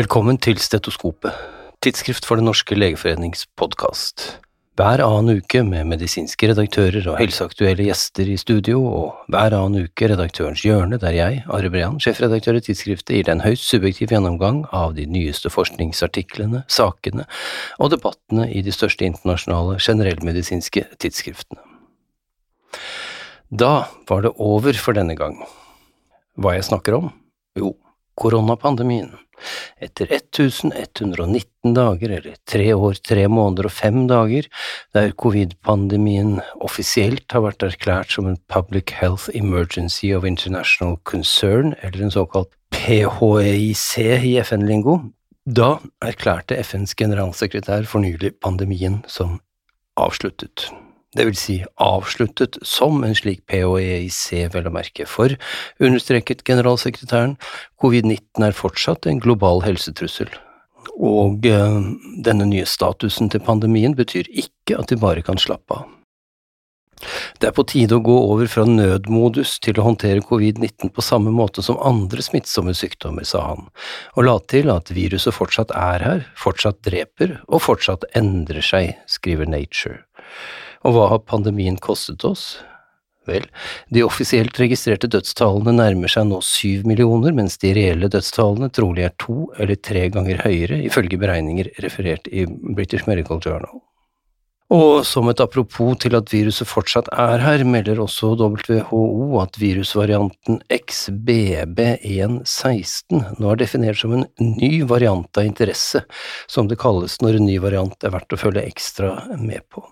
Velkommen til Stetoskopet, tidsskrift for Den norske legeforenings podkast. Hver annen uke med medisinske redaktører og helseaktuelle gjester i studio, og hver annen uke Redaktørens hjørne, der jeg, Are Brean, sjefredaktør i tidsskriftet, gir deg en høyst subjektiv gjennomgang av de nyeste forskningsartiklene, sakene og debattene i de største internasjonale generellmedisinske tidsskriftene. Da var det over for denne gang. Hva jeg snakker om? Jo, koronapandemien. Etter 1119 dager, eller tre år, tre måneder og fem dager, der covid-pandemien offisielt har vært erklært som en Public Health Emergency of International Concern, eller en såkalt PHIC i FN-lingo, da erklærte FNs generalsekretær for nylig pandemien som avsluttet det vil si avsluttet som en slik POEIC, vel å merke, for, understreket generalsekretæren, covid-19 er fortsatt en global helsetrussel. Og eh, denne nye statusen til pandemien betyr ikke at de bare kan slappe av. Det er på tide å gå over fra nødmodus til å håndtere covid-19 på samme måte som andre smittsomme sykdommer, sa han, og la til at viruset fortsatt er her, fortsatt dreper og fortsatt endrer seg, skriver Nature. Og hva har pandemien kostet oss? Vel, de offisielt registrerte dødstallene nærmer seg nå syv millioner, mens de reelle dødstallene trolig er to eller tre ganger høyere, ifølge beregninger referert i British Medical Journal. Og som et apropos til at viruset fortsatt er her, melder også WHO at virusvarianten XBB116 nå er definert som en ny variant av interesse, som det kalles når en ny variant er verdt å følge ekstra med på.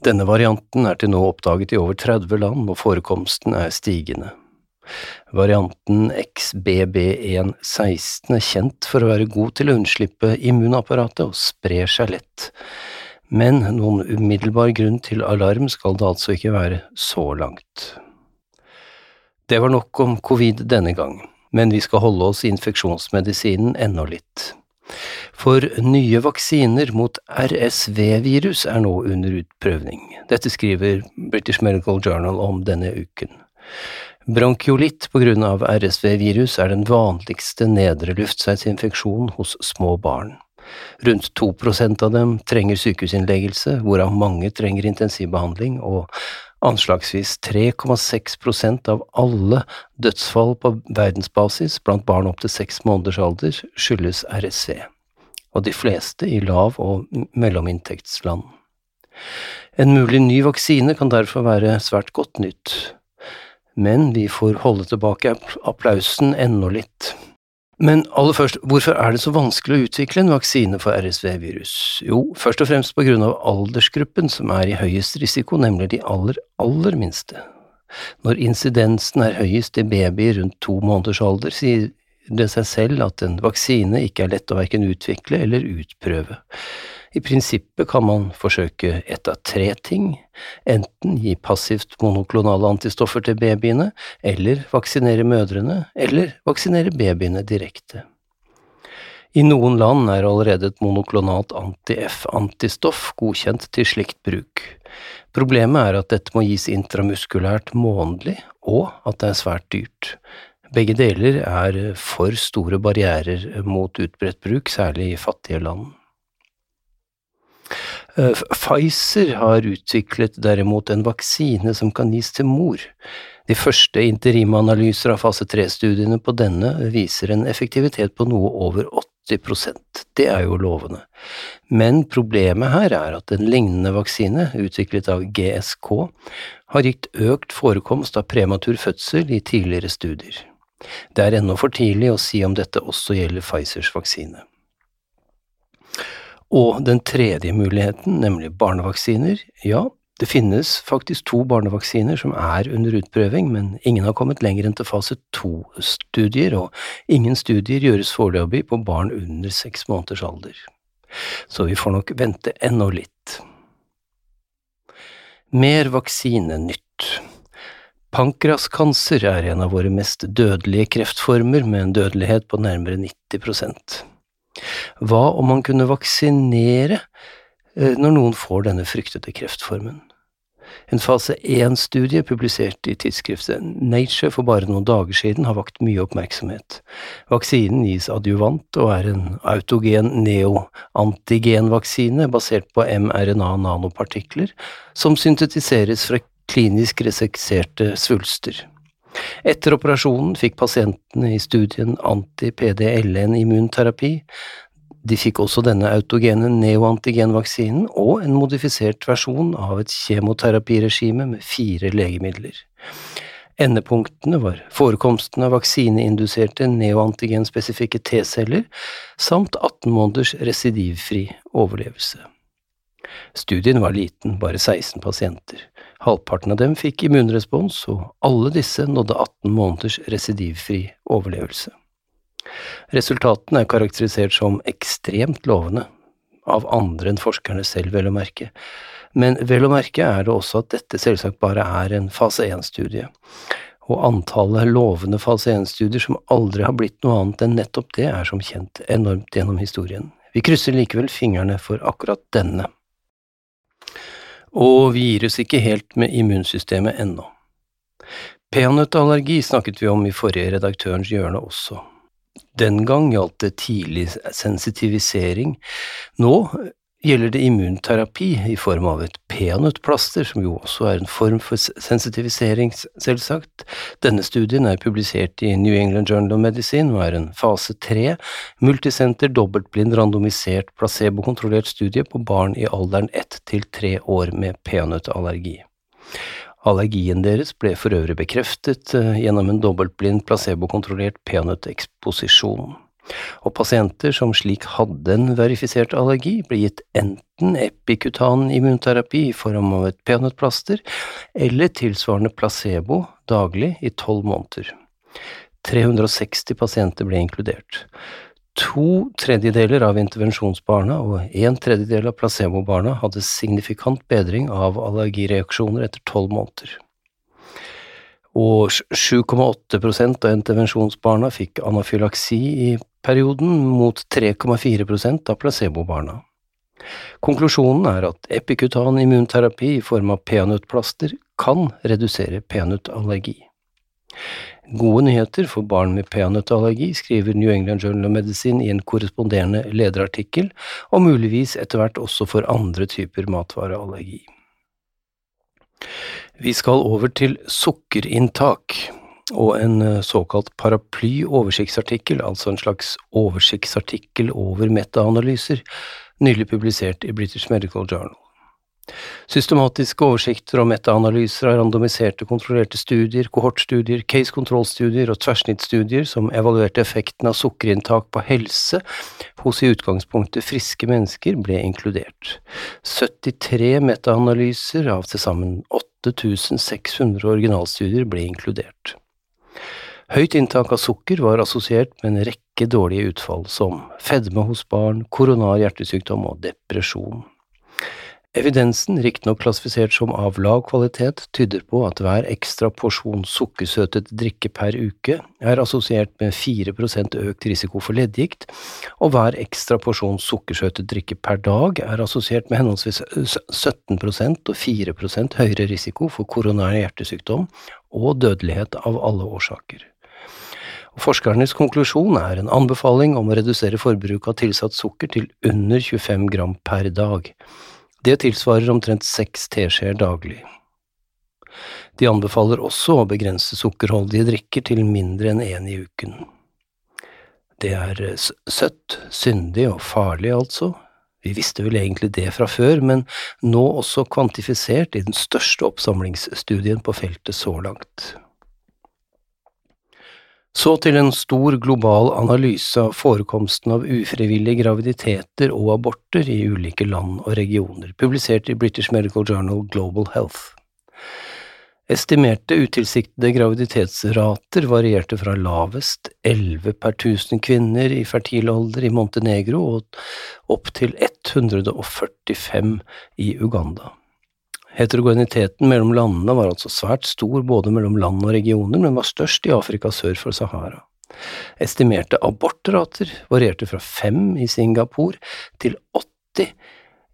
Denne varianten er til nå oppdaget i over 30 land, og forekomsten er stigende. Varianten XBB116 er kjent for å være god til å unnslippe immunapparatet og sprer seg lett, men noen umiddelbar grunn til alarm skal det altså ikke være så langt. Det var nok om covid denne gang, men vi skal holde oss i infeksjonsmedisinen ennå litt. For nye vaksiner mot RSV-virus er nå under utprøvning. Dette skriver British Medical Journal om denne uken. Bronkiolitt av RSV-virus er den vanligste nedre luftveisinfeksjon hos små barn. Rundt 2 prosent av dem trenger sykehusinnleggelse, hvorav mange trenger intensivbehandling, og anslagsvis 3,6% av alle dødsfall på verdensbasis blant barn opp til seks måneders alder skyldes RSV og de fleste i lav- og mellominntektsland. En mulig ny vaksine kan derfor være svært godt nytt, men vi får holde tilbake applausen ennå litt. Men aller først, hvorfor er det så vanskelig å utvikle en vaksine for RSV-virus? Jo, først og fremst på grunn av aldersgruppen som er i høyest risiko, nemlig de aller, aller minste. Når insidensen er høyest i babyer rundt to måneders alder, sier det seg selv at en vaksine ikke er lett å verken utvikle eller utprøve. I prinsippet kan man forsøke ett av tre ting, enten gi passivt monoklonale antistoffer til babyene, eller vaksinere mødrene, eller vaksinere babyene direkte. I noen land er allerede et monoklonalt anti-F-antistoff godkjent til slikt bruk. Problemet er at dette må gis intramuskulært månedlig, og at det er svært dyrt. Begge deler er for store barrierer mot utbredt bruk, særlig i fattige land. Eh, Pfizer har utviklet derimot en vaksine som kan gis til mor. De første interimanalyser av fase 3-studiene på denne viser en effektivitet på noe over 80% Det er jo lovende. Men problemet her er at en lignende vaksine, utviklet av GSK, har gitt økt forekomst av prematur fødsel i tidligere studier. Det er ennå for tidlig å si om dette også gjelder Pfizers vaksine. Og den tredje muligheten, nemlig barnevaksiner, ja, det finnes faktisk to barnevaksiner som er under utprøving, men ingen har kommet lenger enn til fase to-studier, og ingen studier gjøres foreløpig på barn under seks måneders alder. Så vi får nok vente ennå litt. Mer vaksinenytt. Pankraskancer er en av våre mest dødelige kreftformer, med en dødelighet på nærmere 90% Hva om man kunne vaksinere eh, når noen får denne fryktede kreftformen? En fase 1-studie publisert i tidsskriftet Nature for bare noen dager siden har vakt mye oppmerksomhet. Vaksinen gis adjuvant og er en autogen neoantigenvaksine basert på mRNA-nanopartikler som syntetiseres fra klinisk resekserte svulster. Etter operasjonen fikk pasientene i studien anti-PDL1-immunterapi, de fikk også denne autogene neoantigenvaksinen og en modifisert versjon av et kjemoterapiregime med fire legemidler. Endepunktene var forekomsten av vaksineinduserte neoantigenspesifikke T-celler samt 18 måneders residivfri overlevelse. Studien var liten, bare 16 pasienter. Halvparten av dem fikk immunrespons, og alle disse nådde 18 måneders residivfri overlevelse. Resultatene er karakterisert som ekstremt lovende, av andre enn forskerne selv, vel å merke. Men vel å merke er det også at dette selvsagt bare er en fase 1-studie, og antallet lovende fase 1-studier som aldri har blitt noe annet enn nettopp det, er som kjent enormt gjennom historien. Vi krysser likevel fingrene for akkurat denne. Og vi gir oss ikke helt med immunsystemet ennå. Peanøttallergi snakket vi om i forrige redaktørens hjørne også. Den gang gjaldt det tidlig sensitivisering. Nå gjelder det immunterapi i form av et peanøttplaster, som jo også er en form for sensitivisering, selvsagt. Denne studien er publisert i New England Journal of Medicine og er en fase tre, multisenter, dobbeltblind, randomisert, placebokontrollert studie på barn i alderen ett til tre år med peanøttallergi. Allergien deres ble for øvrig bekreftet eh, gjennom en dobbeltblind placebokontrollert peanøtteksposisjon, og pasienter som slik hadde en verifisert allergi, ble gitt enten epikutan immunterapi i form av et peanøttplaster eller tilsvarende placebo daglig i tolv måneder. 360 pasienter ble inkludert. To tredjedeler av intervensjonsbarna og en tredjedel av placebobarna hadde signifikant bedring av allergireaksjoner etter tolv måneder. Og 7,8% av intervensjonsbarna fikk anafylaksi i perioden, mot 3,4% av placebobarna. Konklusjonen er at epikutan immunterapi i form av peanøttplaster kan redusere peanøttallergi. Gode nyheter for barn med peanøttallergi, skriver New England Journal of Medicine i en korresponderende lederartikkel, og muligvis etter hvert også for andre typer matvareallergi. Vi skal over til sukkerinntak og en eh, såkalt paraply oversiktsartikkel, altså en slags oversiktsartikkel over metaanalyser, nylig publisert i British Medical Journal. Systematiske oversikter og metaanalyser av randomiserte kontrollerte studier, kohortstudier, case control-studier og tverrsnittstudier som evaluerte effekten av sukkerinntak på helse hos i utgangspunktet friske mennesker, ble inkludert. 73 metaanalyser av til sammen 8600 originalstudier ble inkludert. Høyt inntak av sukker var assosiert med en rekke dårlige utfall, som fedme hos barn, koronar hjertesykdom og depresjon. Evidensen, riktignok klassifisert som av lav kvalitet, tyder på at hver ekstra porsjon sukkersøtet drikke per uke er assosiert med 4% økt risiko for leddgikt, og hver ekstra porsjon sukkersøtet drikke per dag er assosiert med henholdsvis 17% og 4% høyere risiko for koronær hjertesykdom og dødelighet av alle årsaker. Forskernes konklusjon er en anbefaling om å redusere forbruket av tilsatt sukker til under 25 gram per dag. Det tilsvarer omtrent seks teskjeer daglig. De anbefaler også å begrense sukkerholdige drikker til mindre enn én i uken. Det er søtt, syndig og farlig, altså. Vi visste vel egentlig det fra før, men nå også kvantifisert i den største oppsamlingsstudien på feltet så langt. Så til en stor global analyse av forekomsten av ufrivillige graviditeter og aborter i ulike land og regioner, publisert i British Medical Journal Global Health. Estimerte utilsiktede graviditetsrater varierte fra lavest 11 per 1000 kvinner i fertil alder i Montenegro og opp til 145 i Uganda. Heterogeniteten mellom landene var altså svært stor både mellom land og regioner, men var størst i Afrika sør for Sahara. Estimerte abortrater varierte fra fem i Singapore til 80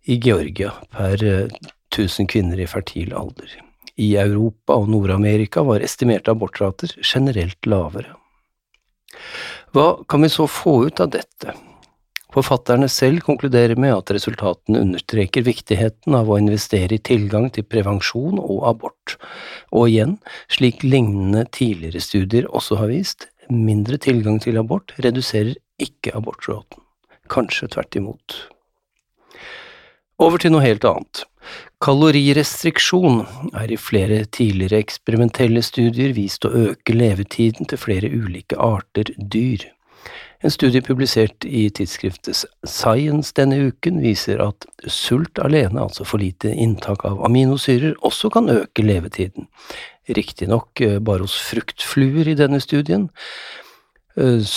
i Georgia per 1000 kvinner i fertil alder. I Europa og Nord-Amerika var estimerte abortrater generelt lavere. Hva kan vi så få ut av dette? Forfatterne selv konkluderer med at resultatene understreker viktigheten av å investere i tilgang til prevensjon og abort, og igjen, slik lignende tidligere studier også har vist, mindre tilgang til abort reduserer ikke abortråten, kanskje tvert imot. Over til noe helt annet. Kalorirestriksjon er i flere tidligere eksperimentelle studier vist å øke levetiden til flere ulike arter dyr. En studie publisert i tidsskriftet Science denne uken viser at sult alene, altså for lite inntak av aminosyrer, også kan øke levetiden. Riktignok eh, bare hos fruktfluer i denne studien, eh,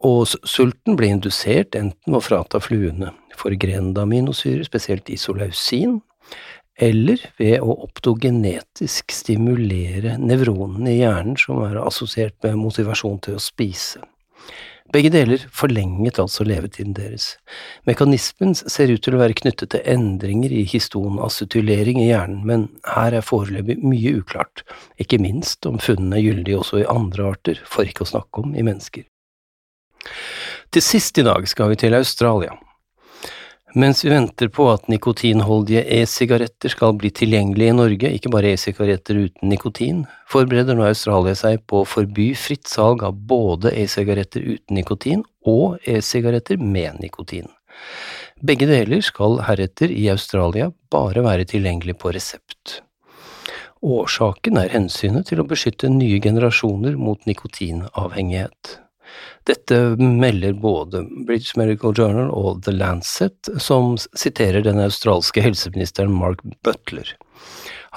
og sulten ble indusert enten ved å frata fluene forgrenede aminosyrer, spesielt isolausin, eller ved å optogenetisk stimulere nevronene i hjernen som er assosiert med motivasjon til å spise. Begge deler forlenget altså levetiden deres. Mekanismen ser ut til å være knyttet til endringer i histonacetylering i hjernen, men her er foreløpig mye uklart, ikke minst om funnene er gyldige også i andre arter, for ikke å snakke om i mennesker. Til sist i dag skal vi til Australia. Mens vi venter på at nikotinholdige e-sigaretter skal bli tilgjengelige i Norge, ikke bare e-sigaretter uten nikotin, forbereder nå Australia seg på å forby fritt salg av både e-sigaretter uten nikotin og e-sigaretter med nikotin. Begge deler skal heretter i Australia bare være tilgjengelig på resept. Årsaken er hensynet til å beskytte nye generasjoner mot nikotinavhengighet. Dette melder både British Medical Journal og The Lancet, som siterer den australske helseministeren Mark Butler.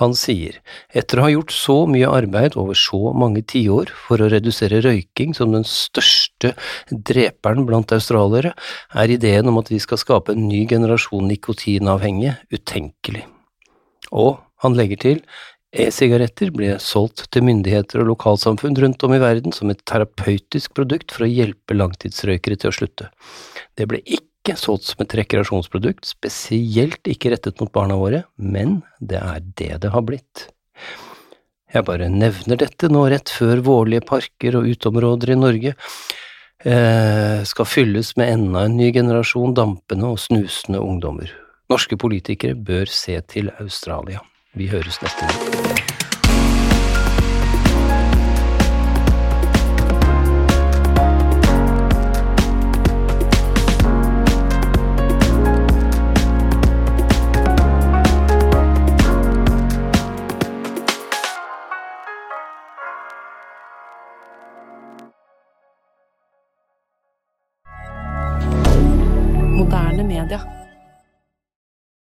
Han sier, etter å ha gjort så mye arbeid over så mange tiår for å redusere røyking som den største dreperen blant australiere, er ideen om at vi skal skape en ny generasjon nikotinavhengige utenkelig. Og han legger til, E-sigaretter ble solgt til myndigheter og lokalsamfunn rundt om i verden som et terapeutisk produkt for å hjelpe langtidsrøykere til å slutte. Det ble ikke solgt som et rekreasjonsprodukt, spesielt ikke rettet mot barna våre, men det er det det har blitt. Jeg bare nevner dette nå rett før vårlige parker og uteområder i Norge eh, skal fylles med enda en ny generasjon dampende og snusende ungdommer. Norske politikere bør se til Australia. Vi høres neste gang.